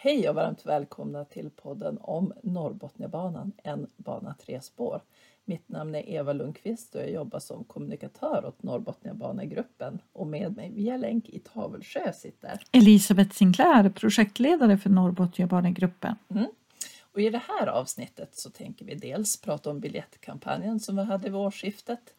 Hej och varmt välkomna till podden om Norrbotniabanan, en bana tre spår. Mitt namn är Eva Lundqvist och jag jobbar som kommunikatör åt Norrbotniabanegruppen och med mig via länk i Tavelsjö sitter Elisabeth Sinclair, projektledare för Norrbotniabanegruppen. Mm. Och I det här avsnittet så tänker vi dels prata om biljettkampanjen som vi hade vid årsskiftet.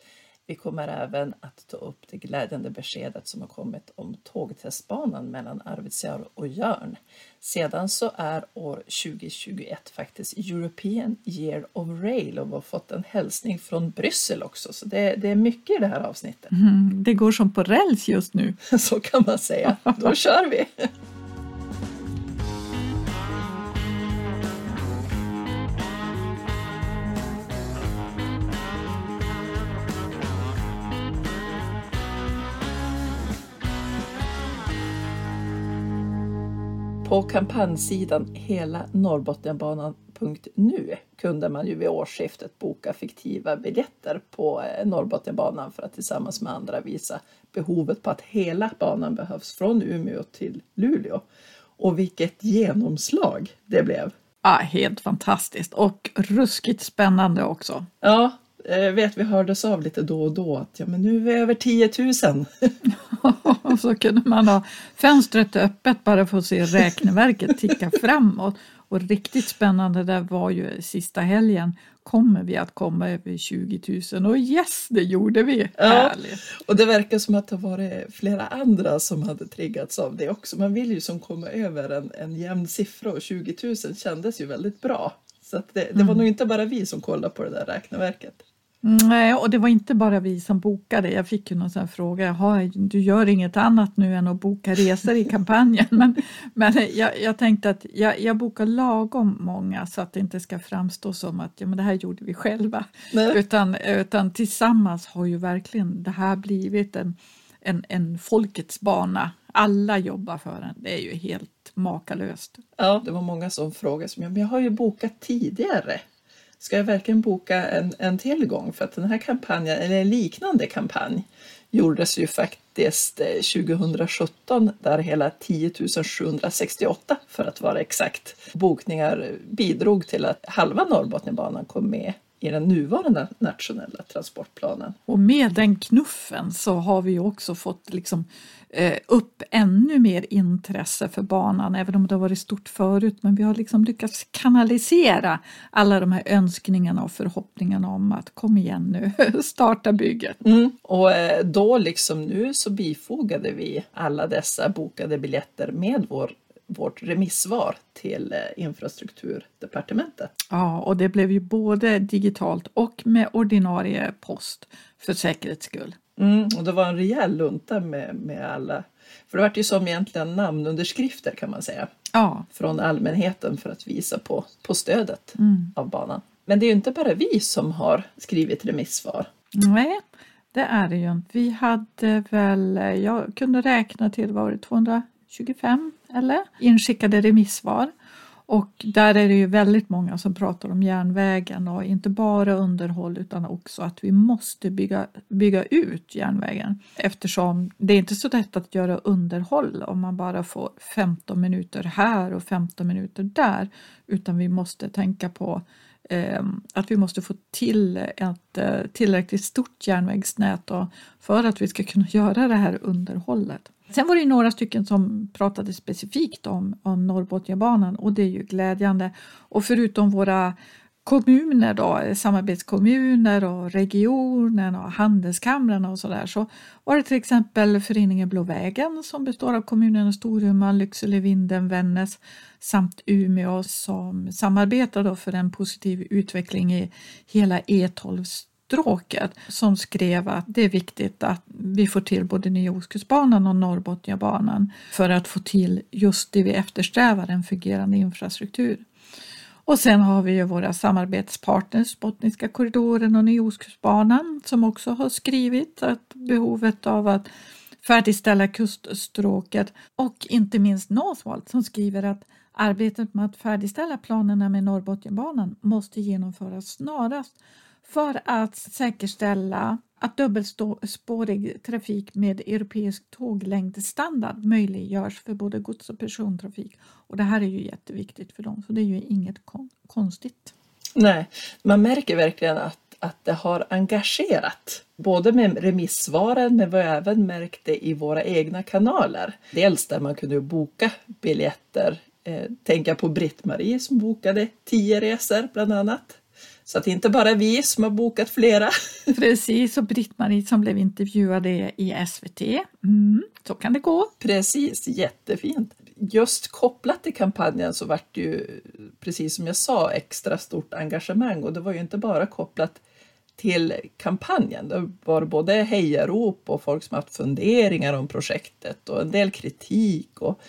Vi kommer även att ta upp det glädjande beskedet som har kommit om tågtestbanan mellan Arvidsjaur och Jörn. Sedan så är år 2021 faktiskt European Year of Rail och vi har fått en hälsning från Bryssel också. Så det, det är mycket i det här avsnittet. Mm, det går som på räls just nu. Så kan man säga. Då kör vi! På kampanjsidan hela Norrbotniabanan.nu kunde man ju vid årsskiftet boka fiktiva biljetter på eh, Norrbotniabanan för att tillsammans med andra visa behovet på att hela banan behövs från Umeå till Luleå. Och vilket genomslag det blev! Ja, helt fantastiskt och ruskigt spännande också. Ja, vet vi hördes av lite då och då att ja, men nu är vi över 10 000. och så kunde man ha fönstret öppet bara för att se räkneverket ticka framåt. Och riktigt spännande där var ju sista helgen. Kommer vi att komma över 20 000? Och yes, det gjorde vi! Ja, Härligt. Och det verkar som att det varit flera andra som hade triggats av det också. Man vill ju som komma över en, en jämn siffra och 20 000 kändes ju väldigt bra. Så det, det var mm. nog inte bara vi som kollade på det där räkneverket. Nej, och det var inte bara vi som bokade. Jag fick ju någon sån fråga, Jaha, du gör inget annat nu än att boka resor i kampanjen. Men, men jag, jag tänkte att jag, jag bokar lagom många så att det inte ska framstå som att ja, men det här gjorde vi själva. Utan, utan tillsammans har ju verkligen det här blivit en, en, en folkets bana. Alla jobbar för den. Det är ju helt makalöst. Ja, det var många som frågade, men jag har ju bokat tidigare ska jag verkligen boka en, en till gång? För att den här kampanjen, eller en liknande kampanj, gjordes ju faktiskt eh, 2017 där hela 10 768 för att vara exakt bokningar bidrog till att halva Norrbotniabanan kom med i den nuvarande nationella transportplanen. Och med den knuffen så har vi också fått liksom, eh, upp ännu mer intresse för banan, även om det har varit stort förut. Men vi har liksom lyckats kanalisera alla de här önskningarna och förhoppningarna om att kom igen nu, starta bygget. Mm. Och eh, då liksom nu så bifogade vi alla dessa bokade biljetter med vår vårt remissvar till eh, infrastrukturdepartementet. Ja, och det blev ju både digitalt och med ordinarie post för säkerhets skull. Mm, och det var en rejäl lunta med, med alla, för det var ju som egentligen namnunderskrifter kan man säga, ja. från allmänheten för att visa på, på stödet mm. av banan. Men det är ju inte bara vi som har skrivit remissvar. Nej, det är det ju inte. Vi hade väl, jag kunde räkna till, var det 225 eller? inskickade remissvar. Och där är det ju väldigt många som pratar om järnvägen och inte bara underhåll utan också att vi måste bygga, bygga ut järnvägen eftersom det är inte så lätt att göra underhåll om man bara får 15 minuter här och 15 minuter där utan vi måste tänka på eh, att vi måste få till ett eh, tillräckligt stort järnvägsnät för att vi ska kunna göra det här underhållet. Sen var det några stycken som pratade specifikt om, om Norrbotniabanan och det är ju glädjande. Och förutom våra kommuner då, eh, samarbetskommuner och regionen och handelskamrarna och sådär så var det till exempel föreningen Blå vägen som består av kommunerna Storuman, Lycksele, Vinden, Vännäs samt Umeå som samarbetar då för en positiv utveckling i hela E12 stråket som skrev att det är viktigt att vi får till både Nya Ostkustbanan och Norrbotniabanan för att få till just det vi eftersträvar, en fungerande infrastruktur. Och sen har vi ju våra samarbetspartners, Botniska korridoren och Nya Ostkustbanan som också har skrivit att behovet av att färdigställa kuststråket och inte minst Northvolt som skriver att arbetet med att färdigställa planerna med Norrbotniabanan måste genomföras snarast för att säkerställa att dubbelspårig trafik med europeisk tåglängdstandard möjliggörs för både gods och persontrafik. Och det här är ju jätteviktigt för dem, så det är ju inget kon konstigt. Nej, man märker verkligen att, att det har engagerat. Både med remissvaren men vi har även märkt det i våra egna kanaler. Dels där man kunde boka biljetter. Eh, tänka på Britt-Marie som bokade tio resor bland annat. Så att det inte bara vi som har bokat flera. Precis, och Britt-Marie som blev intervjuad i SVT. Mm, så kan det gå. Precis, jättefint. Just kopplat till kampanjen så vart det ju, precis som jag sa, extra stort engagemang och det var ju inte bara kopplat till kampanjen. Det var både hejarop och folk som haft funderingar om projektet och en del kritik. Och,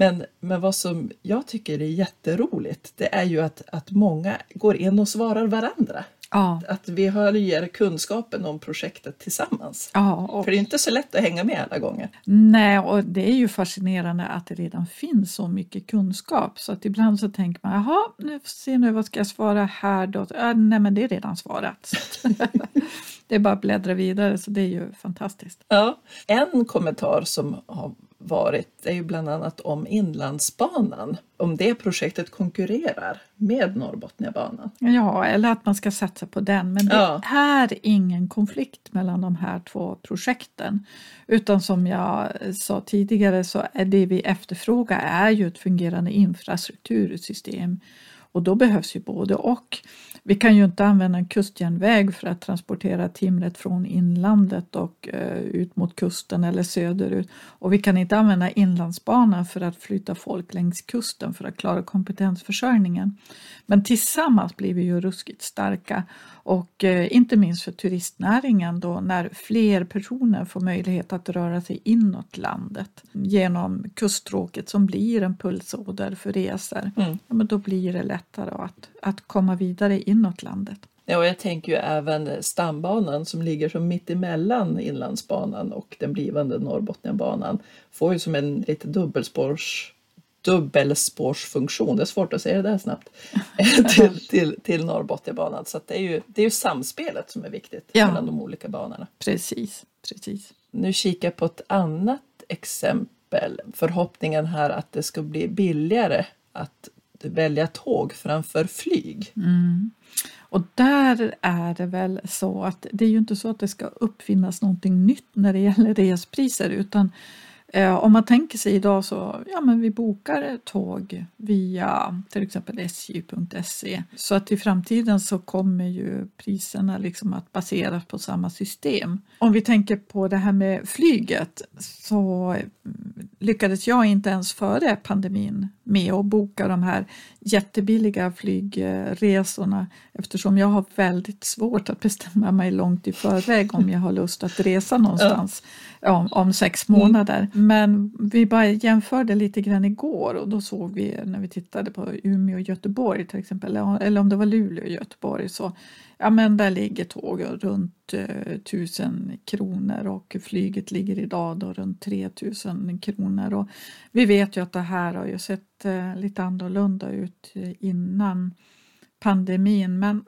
men, men vad som jag tycker är jätteroligt, det är ju att, att många går in och svarar varandra. Ja. Att vi höjer kunskapen om projektet tillsammans. Ja, och, För det är inte så lätt att hänga med alla gånger. nej, och det är ju fascinerande att det redan finns så mycket kunskap så att ibland så tänker man jaha, nu se nu vad ska jag svara här då? Äh, nej, men det är redan svarat. det är bara att bläddra vidare så det är ju fantastiskt. Ja. En kommentar som har varit är ju bland annat om Inlandsbanan. Om det projektet konkurrerar med Norrbotniabanan. Ja, eller att man ska satsa på den. Men det Ja. är ingen konflikt mellan de här två projekten. Utan som jag sa tidigare så är det vi efterfrågar är ju ett fungerande infrastruktursystem. Och då behövs ju både och. Vi kan ju inte använda en kustjärnväg för att transportera timret från inlandet och eh, ut mot kusten eller söderut. Och vi kan inte använda inlandsbanan för att flytta folk längs kusten för att klara kompetensförsörjningen. Men tillsammans blir vi ju ruskigt starka och eh, inte minst för turistnäringen då när fler personer får möjlighet att röra sig inåt landet genom kuststråket som blir en pulsåder för resor. Mm. Ja, men då blir det lättare att, att komma vidare inåt landet. Ja, och jag tänker ju även stambanan som ligger som mitt emellan Inlandsbanan och den blivande Norrbotniabanan får ju som en lite dubbelspårs dubbelspårsfunktion, det är svårt att säga det där snabbt, till, till, till Norrbotniabanan. Så det, är ju, det är ju samspelet som är viktigt Ja. mellan de olika banorna. Precis, precis. Nu kikar jag på ett annat exempel. Förhoppningen här att det ska bli billigare att välja tåg framför flyg. Mm. Och där är det väl så att det är ju inte så att det ska uppfinnas någonting nytt när det gäller respriser utan eh, om man tänker sig idag så ja men vi bokar tåg via till exempel sj.se så att i framtiden så kommer ju priserna liksom att baseras på samma system. Om vi tänker på det här med flyget så mm, lyckades jag inte ens före pandemin med att boka de här jättebilliga flygresorna eftersom jag har väldigt svårt att bestämma mig långt i förväg om jag har lust att resa någonstans om, om sex månader. Men vi bara jämförde lite grann igår och då såg vi när vi tittade på Umeå och Göteborg till exempel, eller eller om det var Luleå och Göteborg, så ja men där ligger tågen runt eh, 1000 kronor och flyget ligger idag då runt 3000 kronor. Och vi vet ju att det här har ju sett eh, lite annorlunda ut eh, innan pandemin men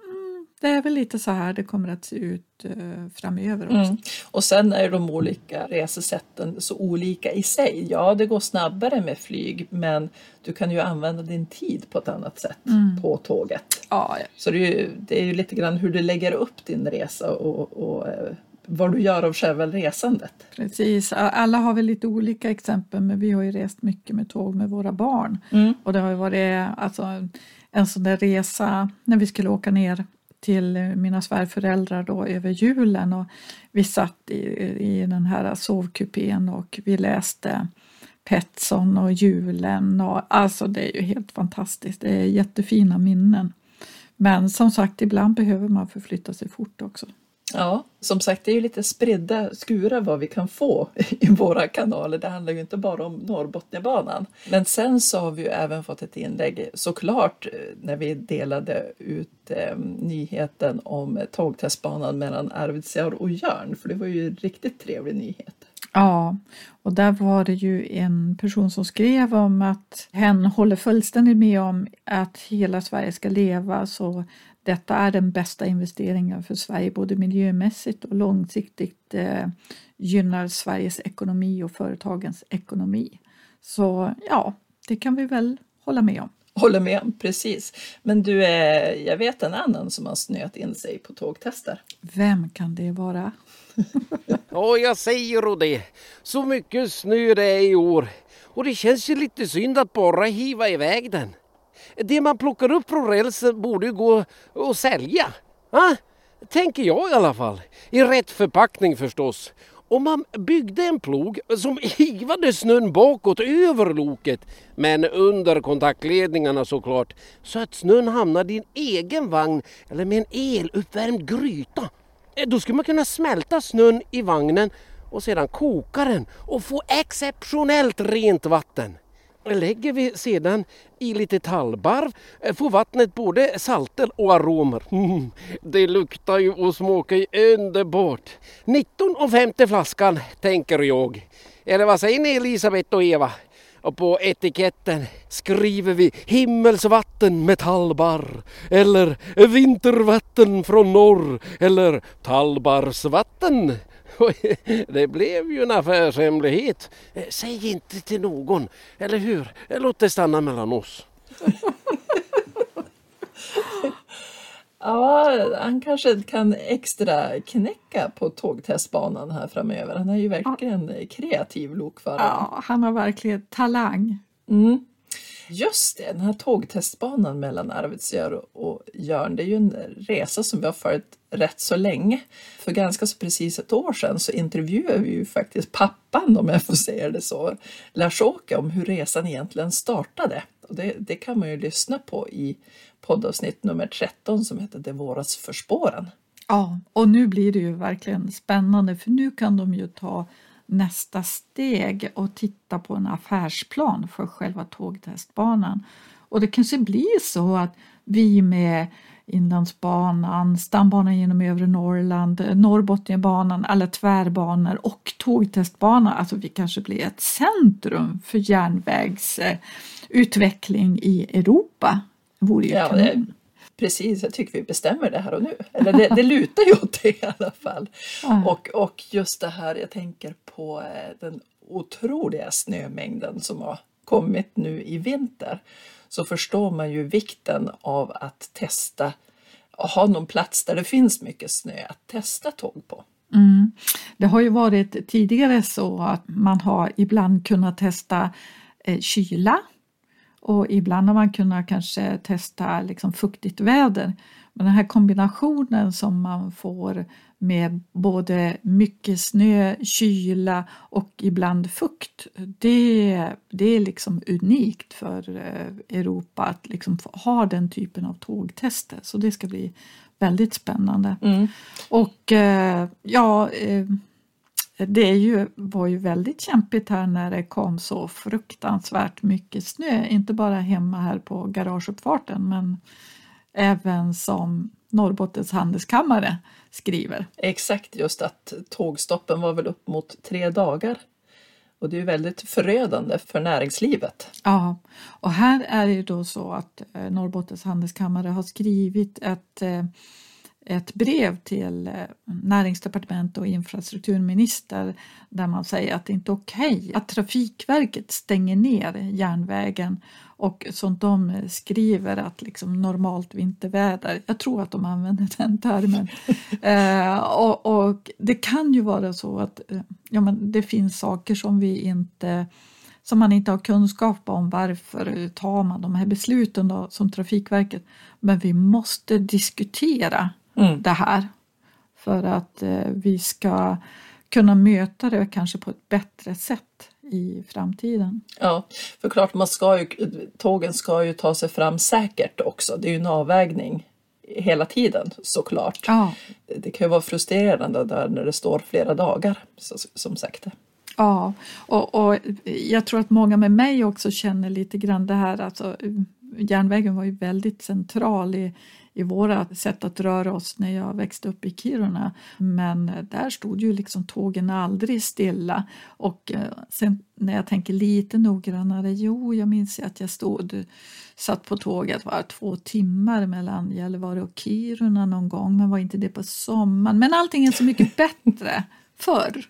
det är väl lite så här det kommer att se ut eh, framöver också. Mm. Och sen är de olika resesätten så olika i sig. Ja, det går snabbare med flyg, men du kan ju använda din tid på ett annat sätt på tåget. Ja, ja. Så det är, ju, det är ju lite grann hur du lägger upp din resa och, och eh, vad du gör av själva resandet. Precis, alla har väl lite olika exempel men vi har ju rest mycket med tåg med våra barn. Mm. Och det har ju varit alltså, en sån där resa när vi skulle åka ner till mina svärföräldrar då över julen och vi satt i, i den här sovkupén och vi läste Petson och julen och alltså det är ju helt fantastiskt. Det är jättefina minnen. Men som sagt, ibland behöver man förflytta sig fort också. Ja, som sagt, det är ju lite spridda skurar vad vi kan få i våra kanaler. Det handlar ju inte bara om Norrbotniabanan. Men sen så har vi ju även fått ett inlägg, såklart, eh, när vi delade ut eh, nyheten om tågtestbanan mellan Arvidsjaur och Jörn, för det var ju en riktigt trevlig nyhet. Ja, och där var det ju en person som skrev om att hen håller fullständigt med om att hela Sverige ska leva så detta är den bästa investeringen för Sverige både miljömässigt och långsiktigt eh, gynnar Sveriges ekonomi och företagens ekonomi. Så ja, det kan vi väl hålla med om. Håller med, precis. Men du, eh, jag vet en annan som har snöat in sig på tågtester. Vem kan det vara? Ja, jag säger det. Så mycket snö det är i år. Och det känns ju lite synd att bara hiva iväg den. Det man plockar upp från rälsen borde ju gå att sälja. Ah, tänker jag i alla fall. I rätt förpackning förstås. Om man byggde en plog som hivade snön bakåt över loket men under kontaktledningarna såklart så att snön hamnade i en egen vagn eller med en eluppvärmd gryta. Eh, då skulle man kunna smälta snön i vagnen och sedan koka den och få exceptionellt rent vatten. Lägger vi sedan i lite tallbarv eh, får vattnet både salter och aromer. Mm, det luktar ju och smakar ju underbart. 19,50 flaskan tänker jag. Eller vad säger ni Elisabeth och Eva? Och på etiketten skriver vi himmelsvatten med tallbarr eller vintervatten från norr eller tallbarrsvatten. Det blev ju en affärshemlighet. Eh, Säg inte till någon, eller hur? Låt det stanna mellan oss. Ja, han kanske kan extra knäcka på tågtestbanan här framöver. Han är ju verkligen kreativ lokförare. Ja, han har verkligen talang. Mm. Just det, den här tågtestbanan mellan Arvidsjaur och Jörn, det är ju en resa som vi har följt rätt så länge. För ganska så precis ett år sedan så intervjuade vi ju faktiskt pappan, om jag får säga det så, Lars-Åke om hur resan egentligen startade. Och det, det kan man ju lyssna på i poddavsnitt nummer 13 som heter Det våras för spåren. Ja, och nu blir det ju verkligen spännande för nu kan de ju ta nästa steg och titta på en affärsplan för själva tågtestbanan. Och det kanske blir så att vi med Inlandsbanan, stambanan genom övre Norrland, Norrbotniabanan, alla tvärbanor och tågtestbanan, alltså vi kanske blir ett centrum för järnvägsutveckling i Europa. Vore ju Ja, kanon. Precis, jag tycker vi bestämmer det här och nu. Eller det, det lutar ju åt det i alla fall. Ja. Och, och just det här, jag tänker på eh, den otroliga snömängden som har kommit nu i vinter. Så förstår man ju vikten av att testa, ha någon plats där det finns mycket snö att testa tåg på. Mm. Det har ju varit tidigare så att man har ibland kunnat testa eh, kyla och ibland har man kunnat kanske testa liksom fuktigt väder. Men den här kombinationen som man får med både mycket snö, kyla och ibland fukt, det, det är liksom unikt för eh, Europa att liksom ha den typen av tågtester. Så det ska bli väldigt spännande. Och eh, ja, eh, det ju, var ju väldigt kämpigt här när det kom så fruktansvärt mycket snö. Inte bara hemma här på garageuppfarten men även som Norrbottens handelskammare skriver. Exakt, just att tågstoppen var väl upp mot tre dagar. Och det är väldigt förödande för näringslivet. Ja, och här är det då så att eh, Norrbottens handelskammare har skrivit ett, eh, ett brev till eh, näringsdepartement och infrastrukturminister där man säger att det inte är okej att Trafikverket stänger ner järnvägen och som de skriver att liksom normalt vinterväder, jag tror att de använder den termen. eh, och, och det kan ju vara så att eh, ja, men det finns saker som vi inte som man inte har kunskap om varför tar man de här besluten då, som Trafikverket. Men vi måste diskutera Mm. det här för att eh, vi ska kunna möta det kanske på ett bättre sätt i framtiden. Ja, för klart, man ska ju, tågen ska ju ta sig fram säkert också. Det är ju en avvägning hela tiden såklart. Ja, Det kan ju vara frustrerande där när det står flera dagar, som sagt. ja. Och, och jag tror att många med mig också känner lite grann det här alltså, järnvägen var ju väldigt central i, i våra sätt att röra oss när jag växte upp i Kiruna. Men där stod ju liksom tågen aldrig stilla. Och eh, sen när jag tänker lite noggrannare, jo, jag minns att jag stod, satt på tåget var två timmar mellan Gällivare och Kiruna någon gång, men var inte det på sommaren? Men allting är så mycket bättre förr.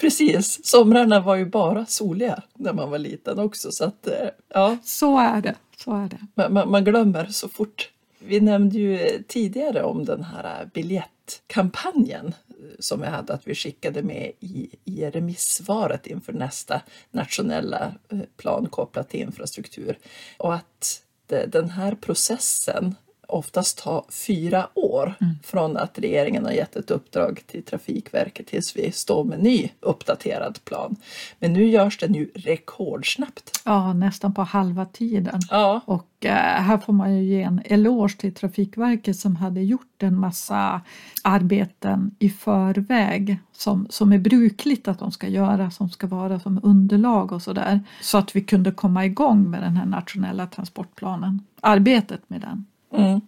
Precis, somrarna var ju bara soliga när man var liten också. Så, att, eh, ja. så är det. Så är det. Man, man glömmer så fort. Vi nämnde ju tidigare om den här biljettkampanjen eh, som vi hade att vi skickade med i, i remissvaret inför nästa nationella eh, plan kopplat till infrastruktur. Och att den här processen oftast ta fyra år mm. från att regeringen har gett ett uppdrag till Trafikverket tills vi står med ny uppdaterad plan. Men nu görs den ju rekordsnabbt. Ja, nästan på halva tiden. Ja. Och eh, här får man ju ge en eloge till Trafikverket som hade gjort en massa arbeten i förväg som, som är brukligt att de ska göra, som ska vara som underlag och sådär. Så att vi kunde komma igång med den här nationella transportplanen, arbetet med den. Mm.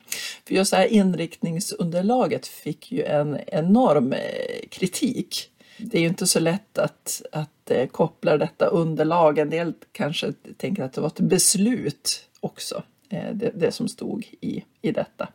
För just det här inriktningsunderlaget fick ju en enorm eh, kritik. Det är ju inte så lätt att, att eh, koppla detta underlag. En del kanske tänker att det var ett beslut också, eh, det, det som stod i, i detta.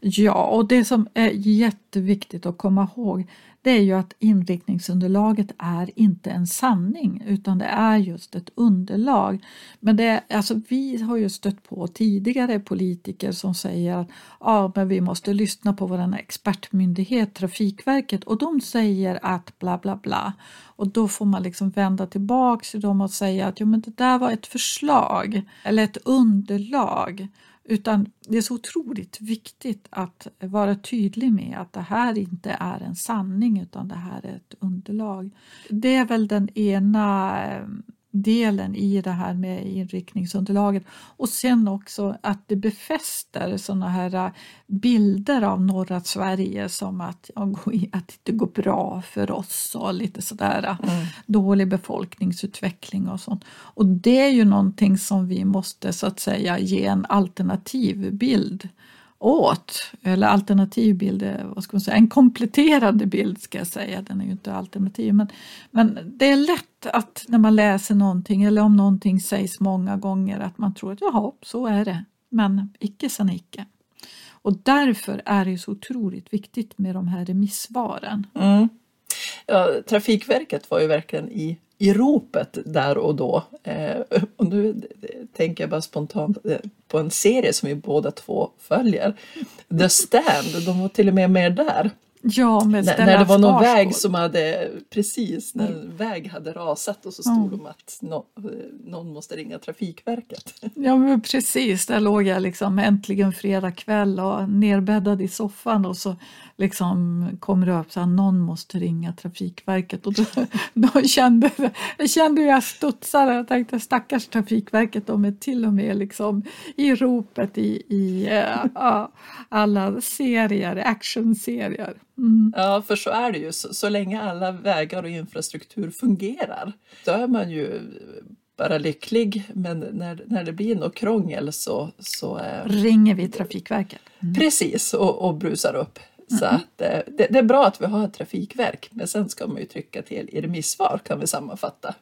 Ja, och det som är jätteviktigt att komma ihåg det är ju att inriktningsunderlaget är inte en sanning utan det är just ett underlag. Men det, alltså, vi har ju stött på tidigare politiker som säger att ja, men vi måste lyssna på vår expertmyndighet Trafikverket och de säger att bla bla bla. Och då får man liksom vända tillbaks till dem och säga att jo, men det där var ett förslag eller ett underlag. Utan det är så otroligt viktigt att vara tydlig med att det här inte är en sanning utan det här är ett underlag. Det är väl den ena eh, delen i det här med inriktningsunderlaget och sen också att det befäster sådana här äh, bilder av norra Sverige som att, att det går bra för oss och lite sådär äh, mm. dålig befolkningsutveckling och sånt. Och det är ju någonting som vi måste så att säga ge en alternativ bild åt, eller alternativ bild, vad ska man säga, en kompletterande bild ska jag säga, den är ju inte alternativ. Men, men det är lätt att när man läser någonting eller om någonting sägs många gånger att man tror att jaha, så är det. Men icke sa icke. Och därför är det så otroligt viktigt med de här remissvaren. Mm. Ja, Trafikverket var ju verkligen i i ropet där och då. Eh, och nu tänker jag bara spontant eh, på en serie som vi båda två följer. The Stand, de var till och med med där. Ja, med när, när det var någon väg som hade, precis, när en väg hade rasat och så stod mm. de att no, någon måste ringa Trafikverket. Ja, men precis, där låg jag liksom äntligen fredag kväll och nerbäddad i soffan och så liksom kommer upp så att någon måste ringa Trafikverket och då, då kände jag kände jag studsade och tänkte stackars Trafikverket, de är till och med liksom i ropet i, i uh, alla serier, actionserier. Mm. Ja, för så är det ju. Så, så länge alla vägar och infrastruktur fungerar, då är man ju bara lycklig. Men när, när det blir något krångel så... så eh, Ringer vi Trafikverket. Mm. Precis, och, och brusar upp. Så mm. att, eh, det, det, är bra att vi har ett trafikverk, men sen ska man ju trycka till i remissvar kan vi sammanfatta.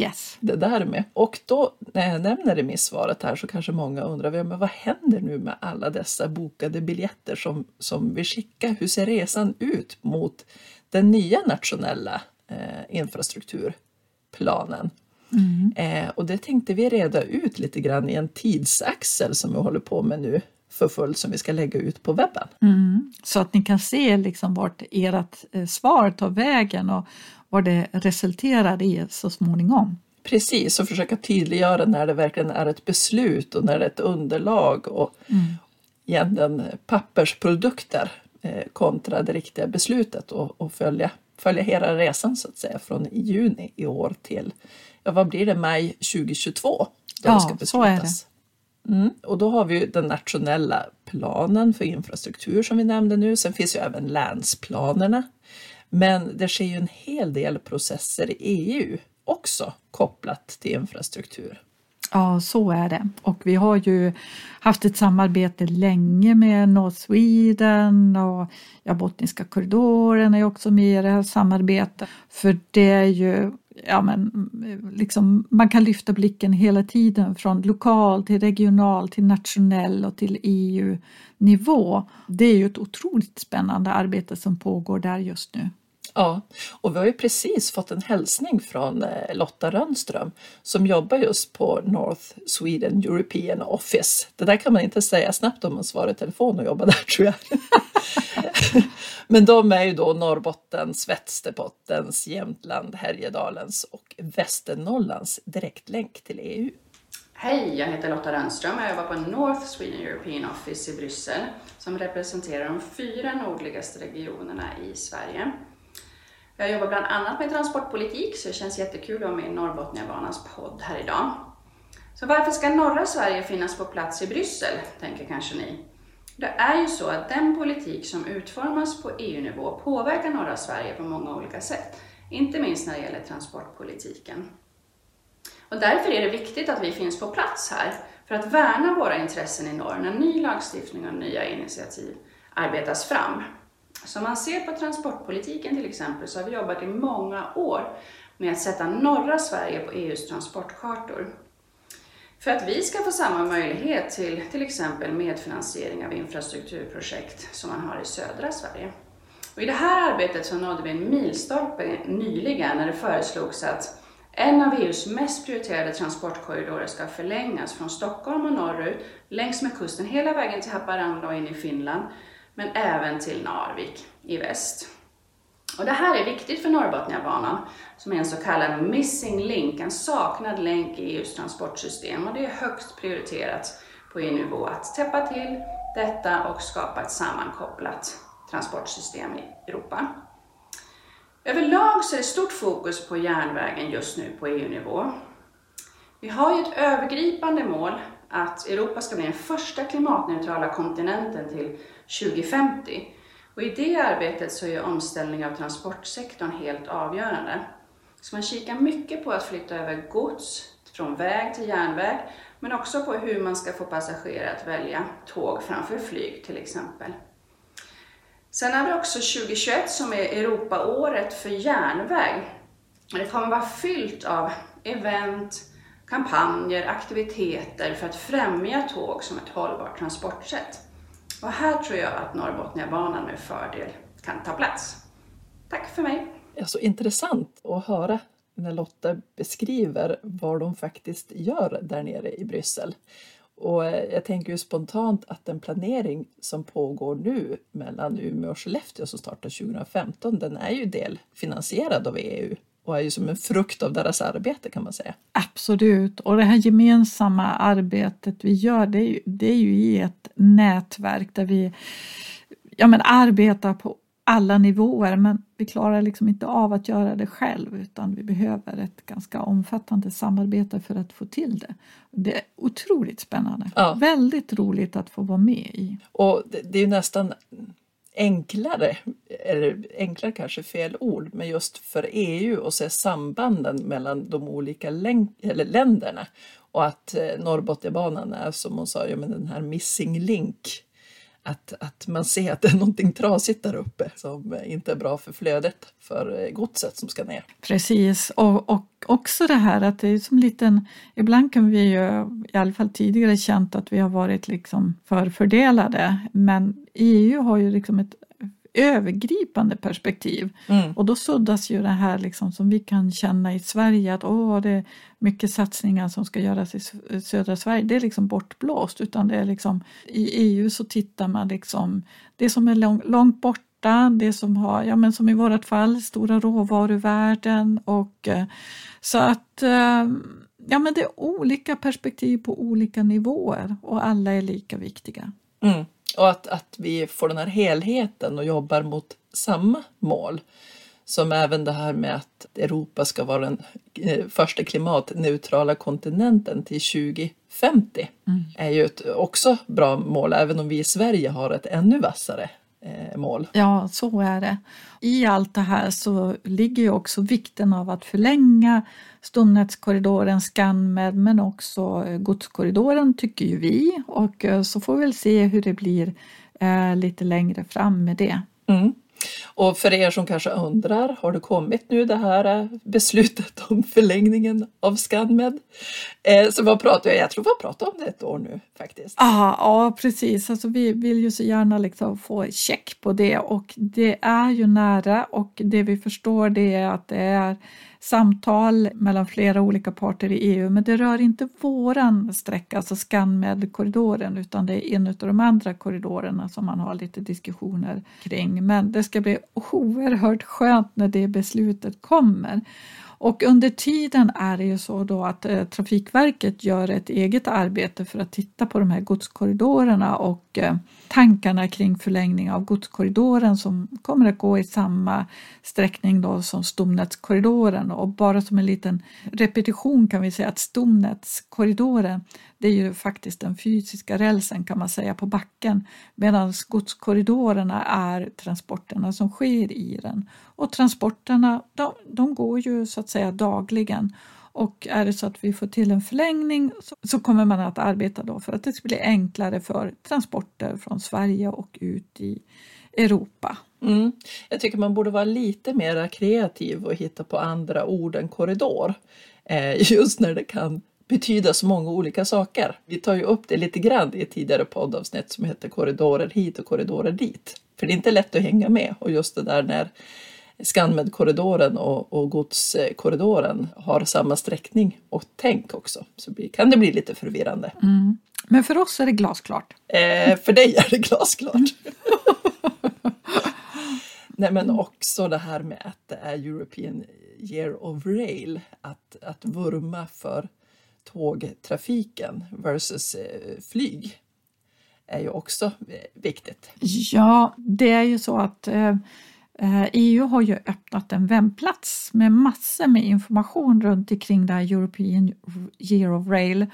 Yes. Det där med. Och då när jag nämner remissvaret här så kanske många undrar men vad händer nu med alla dessa bokade biljetter som, som vi skickar? Hur ser resan ut mot den nya nationella eh, infrastrukturplanen? Mm. Eh, och det tänkte vi reda ut lite grann i en tidsaxel som vi håller på med nu för fullt som vi ska lägga ut på webben. Mm. Så att ni kan se liksom vart ert eh, svar tar vägen och vad det resulterar i så småningom. Precis, och försöka tydliggöra när det verkligen är ett beslut och när det är ett underlag och mm. egentligen pappersprodukter eh, kontra det riktiga beslutet och, och, följa, följa hela resan så att säga från juni i år till, ja vad blir det, maj 2022? Då ja, ska beslutas. så är det. Mm. Och då har vi den nationella planen för infrastruktur som vi nämnde nu. Sen finns ju även länsplanerna. Men det sker ju en hel del processer i EU också kopplat till infrastruktur. Ja, så är det. Och vi har ju haft ett samarbete länge med North Sweden och ja, Botniska korridoren är också med i det här samarbetet. För det är ju, ja men liksom, man kan lyfta blicken hela tiden från lokal till regional till nationell och till EU-nivå. Det är ju ett otroligt spännande arbete som pågår där just nu. Ja, och vi har ju precis fått en hälsning från eh, Lotta Rönnström som jobbar just på North Sweden European Office. Det där kan man inte säga snabbt om man svarar i telefon och jobbar där tror jag. Men de är ju då Norrbottens, Västerbottens, Jämtland, Härjedalens och Västernorrlands direktlänk till EU. Hej, jag heter Lotta Rönnström och jag jobbar på North Sweden European Office i Bryssel som representerar de fyra nordligaste regionerna i Sverige. Jag jobbar bland annat med transportpolitik så det känns jättekul att vara med i Norrbotniabanans podd här idag. Så varför ska norra Sverige finnas på plats i Bryssel, tänker kanske ni. Det är ju så att den politik som utformas på EU-nivå påverkar norra Sverige på många olika sätt, inte minst när det gäller transportpolitiken. Och därför är det viktigt att vi finns på plats här för att värna våra intressen i norr när ny lagstiftning och nya initiativ arbetas fram. Som man ser på transportpolitiken till exempel så har vi jobbat i många år med att sätta norra Sverige på EUs transportkartor. För att vi ska få samma möjlighet till till exempel medfinansiering av infrastrukturprojekt som man har i södra Sverige. Och I det här arbetet så nådde vi en milstolpe nyligen när det föreslogs att en av EUs mest prioriterade transportkorridorer ska förlängas från Stockholm och norrut längs med kusten hela vägen till Haparanda och in i Finland men även till Narvik i väst. Och det här är viktigt för Norrbotniabanan som är en så kallad missing link, en saknad länk i EUs transportsystem och det är högst prioriterat på EU-nivå att täppa till detta och skapa ett sammankopplat transportsystem i Europa. Överlag så är det stort fokus på järnvägen just nu på EU-nivå. Vi har ju ett övergripande mål att Europa ska bli den första klimatneutrala kontinenten till 2050. Och I det arbetet så är omställning av transportsektorn helt avgörande. Så man kikar mycket på att flytta över gods från väg till järnväg, men också på hur man ska få passagerare att välja tåg framför flyg till exempel. Sen har vi också 2021 som är Europaåret för järnväg. Det kommer vara fyllt av event, kampanjer, aktiviteter för att främja tåg som ett hållbart transportsätt. Och här tror jag att Norrbotniabanan med fördel kan ta plats. Tack för mig! Det är så intressant att höra när Lotta beskriver vad de faktiskt gör där nere i Bryssel. Och eh, jag tänker ju spontant att den planering som pågår nu mellan Umeå och Skellefteå som startar 2015, den är ju delfinansierad av EU och är ju som en frukt av deras arbete kan man säga. Absolut, och det här gemensamma arbetet vi gör det är ju, det är ju i ett nätverk där vi ja, men arbetar på alla nivåer men vi klarar liksom inte av att göra det själv utan vi behöver ett ganska omfattande samarbete för att få till det. Det är otroligt spännande. Ja. Väldigt roligt att få vara med i. Och det, det är ju nästan enklare, eller enklare kanske fel ord, men just för EU att se sambanden mellan de olika eller länderna och att eh, Norrbotniabanan är som hon sa, ja, men den här missing link. Att, att man ser att det är någonting trasigt där uppe som inte är bra för flödet för eh, godset som ska ner. Precis, och, och också det här att det är som liten, ibland kan vi ju, i alla fall tidigare känt att vi har varit liksom förfördelade, men EU har ju liksom ett övergripande perspektiv. Mm. Och då suddas ju det här liksom som vi kan känna i Sverige att åh, det är mycket satsningar som ska göras i södra Sverige. Det är liksom bortblåst utan det är liksom i EU så tittar man liksom det som är lång, långt borta det som har, ja men som i vårt fall, stora råvaruvärden och eh, så att eh, ja men det är olika perspektiv på olika nivåer och alla är lika viktiga. Mm. Och att, att vi får den här helheten och jobbar mot samma mål. Som även det här med att Europa ska vara den eh, första klimatneutrala kontinenten till 2050 mm. är ju ett också bra mål, även om vi i Sverige har ett ännu vassare eh, mål. Ja, så är det. I allt det här så ligger ju också vikten av att förlänga stomnätskorridoren ScanMed men också eh, godskorridoren tycker ju vi och eh, så får vi väl se hur det blir eh, lite längre fram med det. Mm. Och för er som kanske undrar, har det kommit nu det här beslutet om förlängningen av ScanMed? Eh, så vad pratar jag? Jag tror vi har pratat om det ett år nu faktiskt. Aha, ja, precis. Alltså, vi vill ju så gärna liksom få check på det och det är ju nära och det vi förstår det är att det är samtal mellan flera olika parter i EU men det rör inte våran sträcka, alltså ScanMed-korridoren utan det är en av de andra korridorerna som man har lite diskussioner kring. Men det ska bli oerhört skönt när det beslutet kommer. Och under tiden är det ju så då att eh, Trafikverket gör ett eget arbete för att titta på de här godskorridorerna och eh, tankarna kring förlängning av godskorridoren som kommer att gå i samma sträckning då som stomnätskorridoren. Och bara som en liten repetition kan vi säga att stomnätskorridoren det är ju faktiskt den fysiska rälsen kan man säga på backen medan godskorridorerna är transporterna som sker i den. Och transporterna de, de går ju så att säga dagligen och är det så att vi får till en förlängning så, så, kommer man att arbeta då för att det ska bli enklare för transporter från Sverige och ut i Europa. Mm. Jag tycker man borde vara lite mer kreativ och hitta på andra ord än korridor. Eh, just när det kan betyda så många olika saker. Vi tar ju upp det lite grann i ett tidigare poddavsnitt som heter korridorer hit och korridorer dit. För det är inte lätt att hänga med och just det där när ScanMed-korridoren och, och godskorridoren har samma sträckning och tänk också så kan det bli lite förvirrande. Mm. Men för oss är det glasklart. Eh, för dig är det glasklart. Nej men också det här med att det är European Year of Rail, att, att vurma för tågtrafiken versus eh, flyg är ju också eh, viktigt. Ja, det är ju så att eh, EU har ju öppnat en webbplats med massor med information runt omkring det här European Year of Rail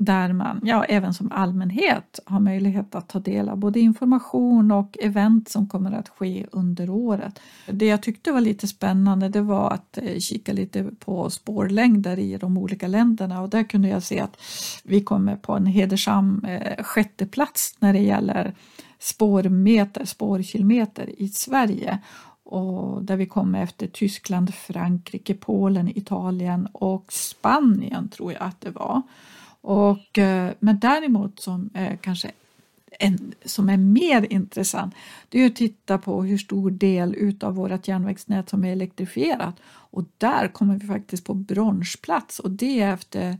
där man, ja även som allmänhet, har möjlighet att ta del av både information och event som kommer att ske under året. Det jag tyckte var lite spännande det var att eh, kika lite på spårlängder i de olika länderna och där kunde jag se att vi kommer på en hedersam eh, sjätte plats när det gäller spårmeter, spårkilometer i Sverige och där vi kommer efter Tyskland, Frankrike, Polen, Italien och Spanien tror jag att det var. Och, eh, men däremot som är kanske en, som är mer intressant det är att titta på hur stor del utav vårt järnvägsnät som är elektrifierat. Och där kommer vi faktiskt på bronsplats och det är efter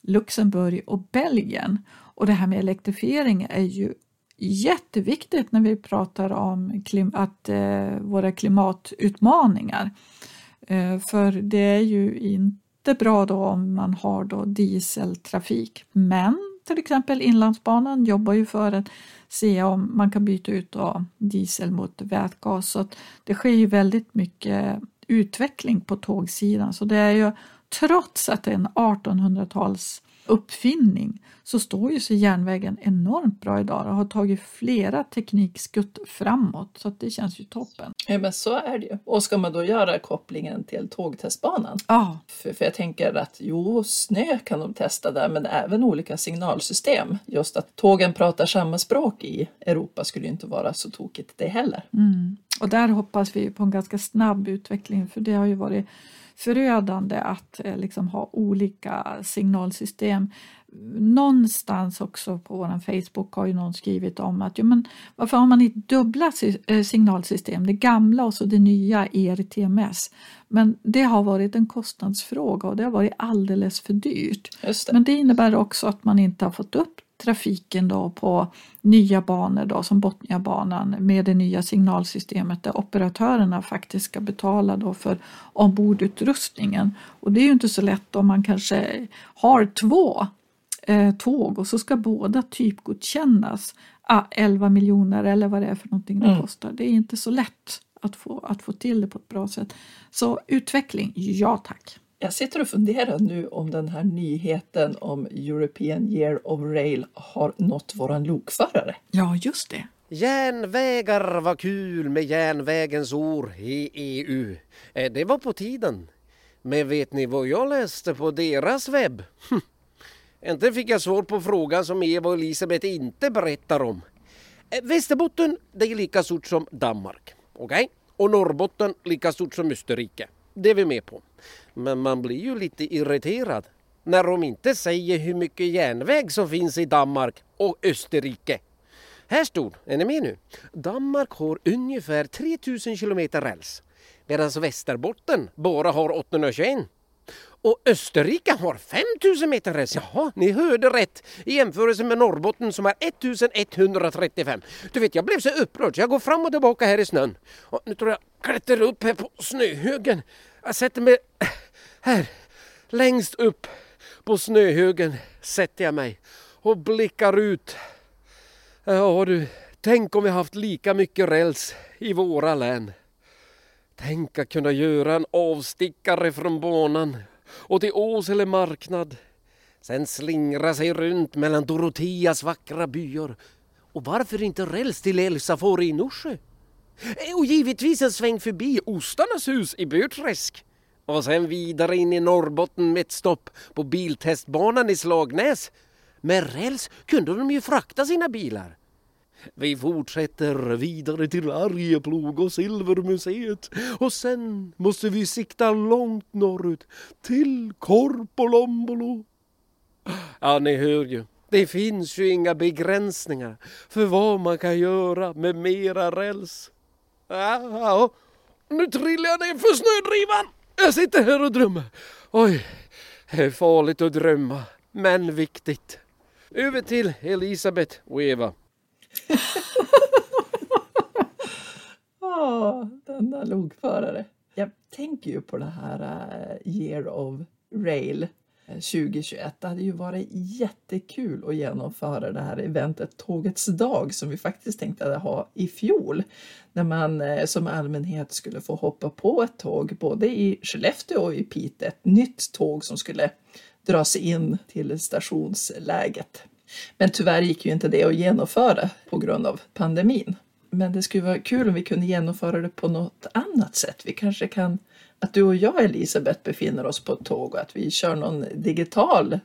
Luxemburg och Belgien. Och det här med elektrifiering är ju jätteviktigt när vi pratar om klim att, eh, våra klimatutmaningar. Eh, för det är ju inte jättebra då om man har då dieseltrafik. Men till exempel Inlandsbanan jobbar ju för att se om man kan byta ut då diesel mot vätgas. Så det sker ju väldigt mycket utveckling på tågsidan. Så det är ju trots att det är en 1800-tals uppfinning så står ju sig järnvägen enormt bra idag och har tagit flera teknikskutt framåt så det känns ju toppen. Ja men så är det ju. Och ska man då göra kopplingen till tågtestbanan? Ja. För, för jag tänker att jo, snö kan de testa där men även olika signalsystem. Just att tågen pratar samma språk i Europa skulle ju inte vara så tokigt det heller. Mm. Och där hoppas vi på en ganska snabb utveckling för det har ju varit förödande att eh, liksom ha olika signalsystem. Någonstans också på vår Facebook har ju någon skrivit om att ja, men varför har man inte dubbla eh, signalsystem, det gamla och så det nya ERTMS. Men det har varit en kostnadsfråga och det har varit alldeles för dyrt. Det. Men det innebär också att man inte har fått upp trafiken då på nya banor då, som Botniabanan med det nya signalsystemet där operatörerna faktiskt ska betala då för ombordutrustningen. Och det är ju inte så lätt om man kanske har två eh, tåg och så ska båda typgodkännas. Ah, 11 miljoner eller vad det är för någonting det mm. kostar. Det är inte så lätt att få, att få till det på ett bra sätt. Så utveckling, ja tack. Jag sitter och funderar nu om den här nyheten om European Year of Rail har nått våran lokförare. Ja, just det. Järnvägar var kul med järnvägens ord i EU. Eh, Det var på tiden. Men vet ni vad jag läste på deras webb? Hm. Inte fick jag svar på frågan som Eva och Elisabeth inte berättar om. Eh, Västerbotten det är lika stort som Danmark. Okej? Och Norrbotten lika stort som Österrike. Det är vi med på. Men man blir ju lite irriterad när de inte säger hur mycket järnväg som finns i Danmark och Österrike. Här stod, är ni med nu? Danmark har ungefär 3000 kilometer räls medan Västerbotten bara har 821. Och Österrike har 5000 meter räls. Jaha, ni hörde rätt i jämförelse med Norrbotten som har 1135. Du vet, jag blev så upprörd så jag går fram och tillbaka här i snön. Och nu tror jag klättrar upp här på snöhögen. Jag sätter mig här, längst upp på snöhögen sätter jag mig och blickar ut. Ja du, tänk om vi haft lika mycket räls i våra län. Tänk att kunna göra en avstickare från banan och till Åsele marknad. Sen slingra sig runt mellan Doroteas vackra byar. Och varför inte räls till Elsafore i Norsjö? Eh, och givetvis en sväng förbi Ostarnas hus i Burträsk. Och sen vidare in i Norrbotten med ett stopp på biltestbanan i Slagnäs. Med räls kunde de ju frakta sina bilar. Vi fortsätter vidare till Arjeplog och Silvermuseet och sen måste vi sikta långt norrut till Korpolombolo. Ja, ni hör ju. Det finns ju inga begränsningar för vad man kan göra med mera räls. Ja, ja. Nu trillar jag ner för snödrivan. Jag sitter här och drömmer. Oj, det är farligt att drömma, men viktigt. Över till Elisabeth och Eva. Åh, ah, denna lokförare. Jag tänker ju på det här uh, Year of Rail Eh, 2021. Det hade ju varit jättekul att genomföra det här eventet Tågets dag som vi faktiskt tänkte ha i fjol. När man eh, som allmänhet skulle få hoppa på ett tåg både i Skellefteå och i Piteå. Ett nytt tåg som skulle dras in till stationsläget. Men tyvärr gick ju inte det att genomföra på grund av pandemin. Men det skulle vara kul om vi kunde genomföra det på något annat sätt. Vi kanske kan, att du och jag Elisabeth befinner oss på ett tåg och att vi kör någon digital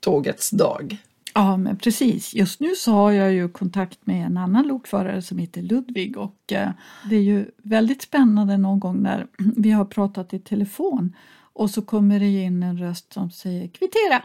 tågets dag. Ja, men precis. Just nu så har jag ju kontakt med en annan lokförare som heter Ludvig och eh, det är ju väldigt spännande någon gång när vi har pratat i telefon och så kommer det in en röst som säger kvittera,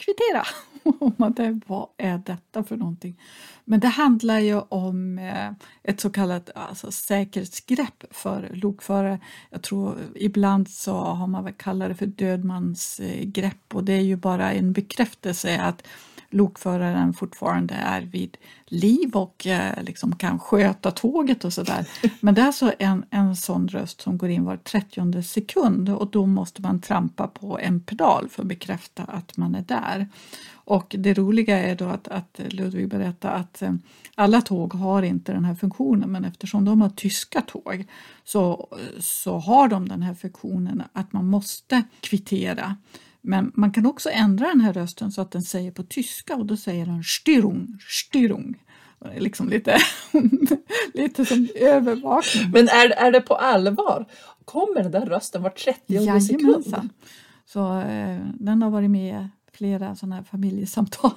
kvittera. Vad är detta för någonting? Men det handlar ju om eh, ett så kallat alltså, säkerhetsgrepp för lokförare. Jag tror ibland så har man väl kallat det för dödmansgrepp och det är ju bara en bekräftelse att lokföraren fortfarande är vid liv och eh, liksom kan sköta tåget och sådär. Men det är alltså en, en sån röst som går in var 30 sekund och då måste man trampa på en pedal för att bekräfta att man är där. Och det roliga är då att, att Ludvig berättar att eh, alla tåg har inte den här funktionen men eftersom de har tyska tåg så, så har de den här funktionen att man måste kvittera. Men man kan också ändra den här rösten så att den säger på tyska och då säger den styrung, styrung. Liksom lite, lite som övervakning. Men är, är det på allvar? Kommer den där rösten var 30 sekund? Jajamensan. Så eh, den har varit med flera sådana här familjesamtal.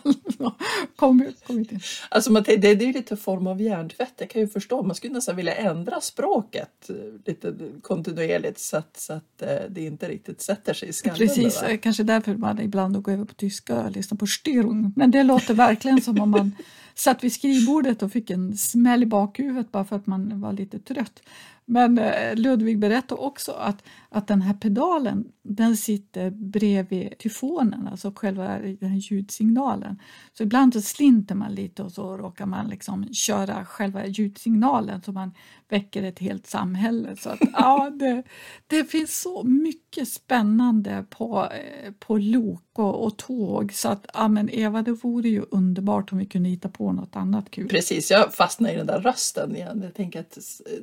kom, kommit in. Alltså man, tänker, det är lite form av hjärntvätt, jag kan ju förstå. Man skulle nästan vilja ändra språket lite kontinuerligt så att, så att eh, det inte riktigt sätter sig i skallen. Precis, va? eh, kanske därför man ibland går över på tyska och lyssnar på Störung. Men det låter verkligen som om man satt vid skrivbordet och fick en smäll i bakhuvudet bara för att man var lite trött. Men eh, Ludvig berättade också att, att den här pedalen den sitter bredvid tyfonen, alltså själva den här ljudsignalen. Så ibland så slinter man lite och så råkar man liksom köra själva ljudsignalen så man väcker ett helt samhälle. Så att, ja, det, det finns så mycket spännande på, eh, på lok och, och tåg så att ja, men Eva, det vore ju underbart om vi kunde hitta på något annat kul. Precis, jag fastnar i den där rösten igen. Jag tänker att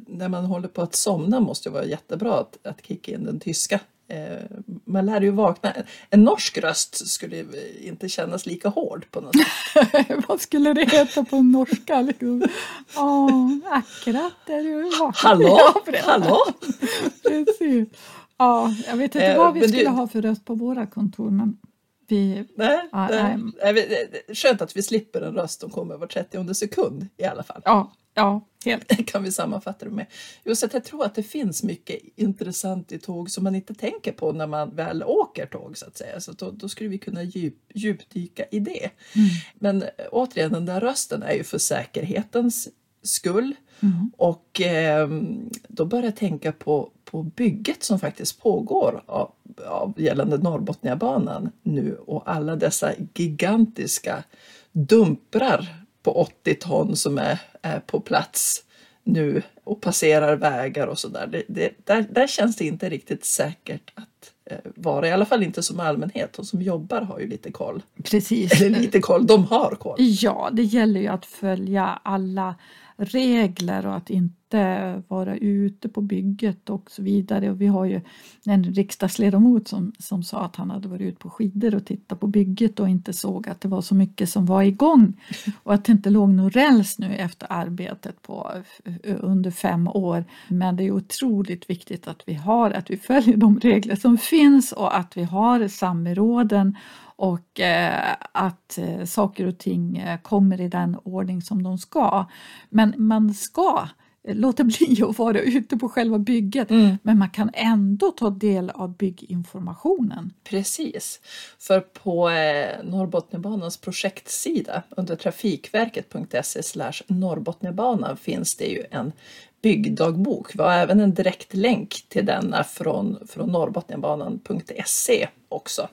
när man håller på att somna måste det vara jättebra att, att kicka in den tyska Eh, man lär ju vakna. En norsk röst skulle inte kännas lika hård på något sätt. Vad skulle det heta på norska? Liksom? Oh, akkurat är du vaken. Hallå? Ja, Hallå? Precis. Ja, jag vet inte Eh, vad vi men skulle du- ha för röst på våra kontor men vi... Nej, Ja, nej. nej. Skönt att vi slipper en röst som kommer var 30 sekund i alla fall. Ja, ja helt. Det kan vi sammanfatta det med. Just att jag tror att det finns mycket intressant i tåg som man inte tänker på när man väl åker tåg så att säga. Så då, då skulle vi kunna djup, djupdyka i det. Men eh, återigen, den där rösten är ju för säkerhetens skull. Och eh, då börjar jag tänka på, på bygget som faktiskt pågår av, av gällande Norrbotniabanan nu och alla dessa gigantiska dumprar på 80 ton som är, är på plats nu och passerar vägar och sådär. Det, det, där, där känns det inte riktigt säkert att eh, vara, i alla fall inte som allmänhet. De som jobbar har ju lite koll. Precis. Eller lite koll, de har koll. Ja, det gäller ju att följa alla regler och att inte vara ute på bygget och så vidare. Och vi har ju en riksdagsledamot som, som sa att han hade varit ute på skidor och tittat på bygget och inte såg att det var så mycket som var igång och att det inte låg någon räls nu efter arbetet på under fem år. Men det är otroligt viktigt att vi har, att vi följer de regler som finns och att vi har samråden och eh, att eh, saker och ting eh, kommer i den ordning som de ska. Men man ska låta bli att vara ute på själva bygget men man kan ändå ta del av bygginformationen. Precis. För på Norrbotniabanans projektsida under trafikverket.se Norrbotniabanan finns det ju en byggdagbok. Vi har även en direkt länk till denna från, från norrbotniabanan.se också.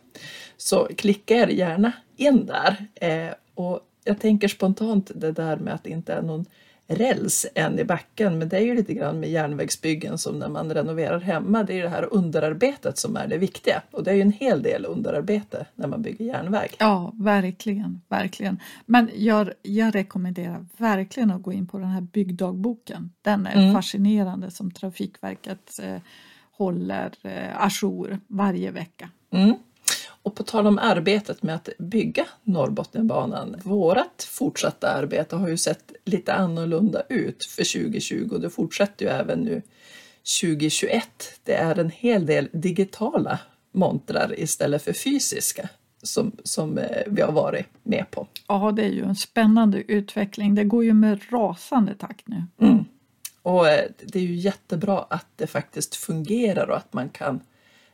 Så klicka er gärna in där. Eh, och jag tänker spontant det där med att det inte är någon räls än i backen, men det är ju lite grann med järnvägsbyggen som när man renoverar hemma. Det är det här underarbetet som är det viktiga och det är ju en hel del underarbete när man bygger järnväg. Ja, verkligen, verkligen. Men jag, jag rekommenderar verkligen att gå in på den här byggdagboken. Den är fascinerande som Trafikverket eh, håller eh, ajour varje vecka. Mm. Och på tal om arbetet med att bygga Norrbotniabanan. Vårat fortsatta arbete har ju sett lite annorlunda ut för 2020 och det fortsätter ju även nu 2021. Det är en hel del digitala montrar istället för fysiska som, som eh, vi har varit med på. Ja, det är ju en spännande utveckling. Det går ju med rasande takt nu. Och eh, det är ju jättebra att det faktiskt fungerar och att man kan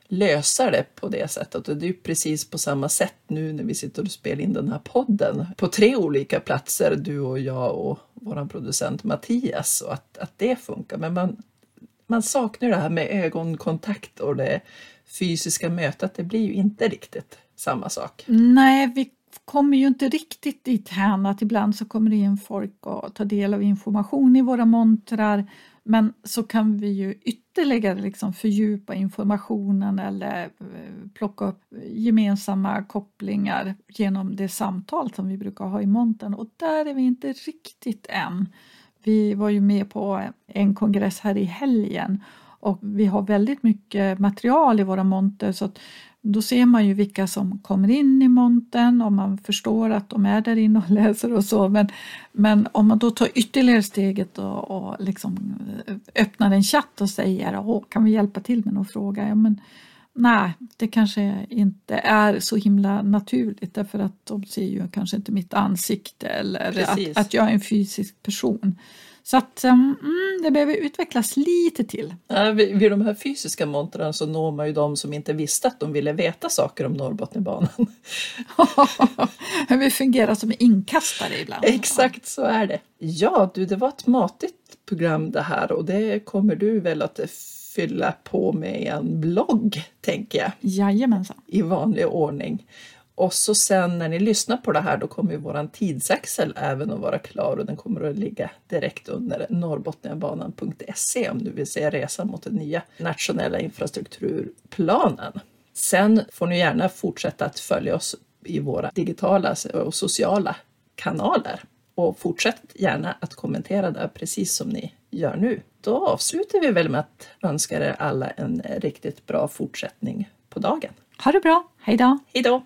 lösa det på det sättet. Och det är ju precis på samma sätt nu när vi sitter och spelar in den här podden på tre olika platser, du och jag och vår producent Mattias, och att, att det funkar. Men man, man saknar det här med ögonkontakt och det fysiska mötet. Det blir ju inte riktigt samma sak. Nej, vi kommer ju inte riktigt dit hän att ibland så kommer det in folk och tar del av information i våra montrar men så kan vi ju ytterligare liksom fördjupa informationen eller eh, plocka upp gemensamma kopplingar genom det samtal som vi brukar ha i montern och där är vi inte riktigt än. Vi var ju med på en kongress här i helgen och vi har väldigt mycket material i våra monter så att då ser man ju vilka som kommer in i montern och man förstår att de är där inne och läser och så. Men, men om man då tar ytterligare steget och, och liksom eh, öppnar en chatt och säger Åh, kan vi hjälpa till med någon fråga? Ja, men, nej, det kanske inte är så himla naturligt därför att de ser ju kanske inte mitt ansikte eller att, att jag är en fysisk person. Så att mm, det behöver utvecklas lite till. Ja, vid vid de här fysiska montrarna så når man ju de som inte visste att de ville veta saker om Norrbotniabanan. Vi fungerar som inkastare ibland. Exakt så är det. Ja, du, det var ett matigt program det här och det kommer du väl att fylla på med en blogg, tänker jag, Jajamensan. i vanlig ordning. Och så sen när ni lyssnar på det här då kommer ju våran tidsaxel även att vara klar och den kommer att ligga direkt under norrbotniabanan.se om du vill se resan mot den nya nationella infrastrukturplanen. Sen får ni gärna fortsätta att följa oss i våra digitala och sociala kanaler och fortsätt gärna att kommentera där precis som ni gör nu. Då avslutar vi väl med att önska er alla en riktigt bra fortsättning på dagen. Ha det bra, hej då! Hej då!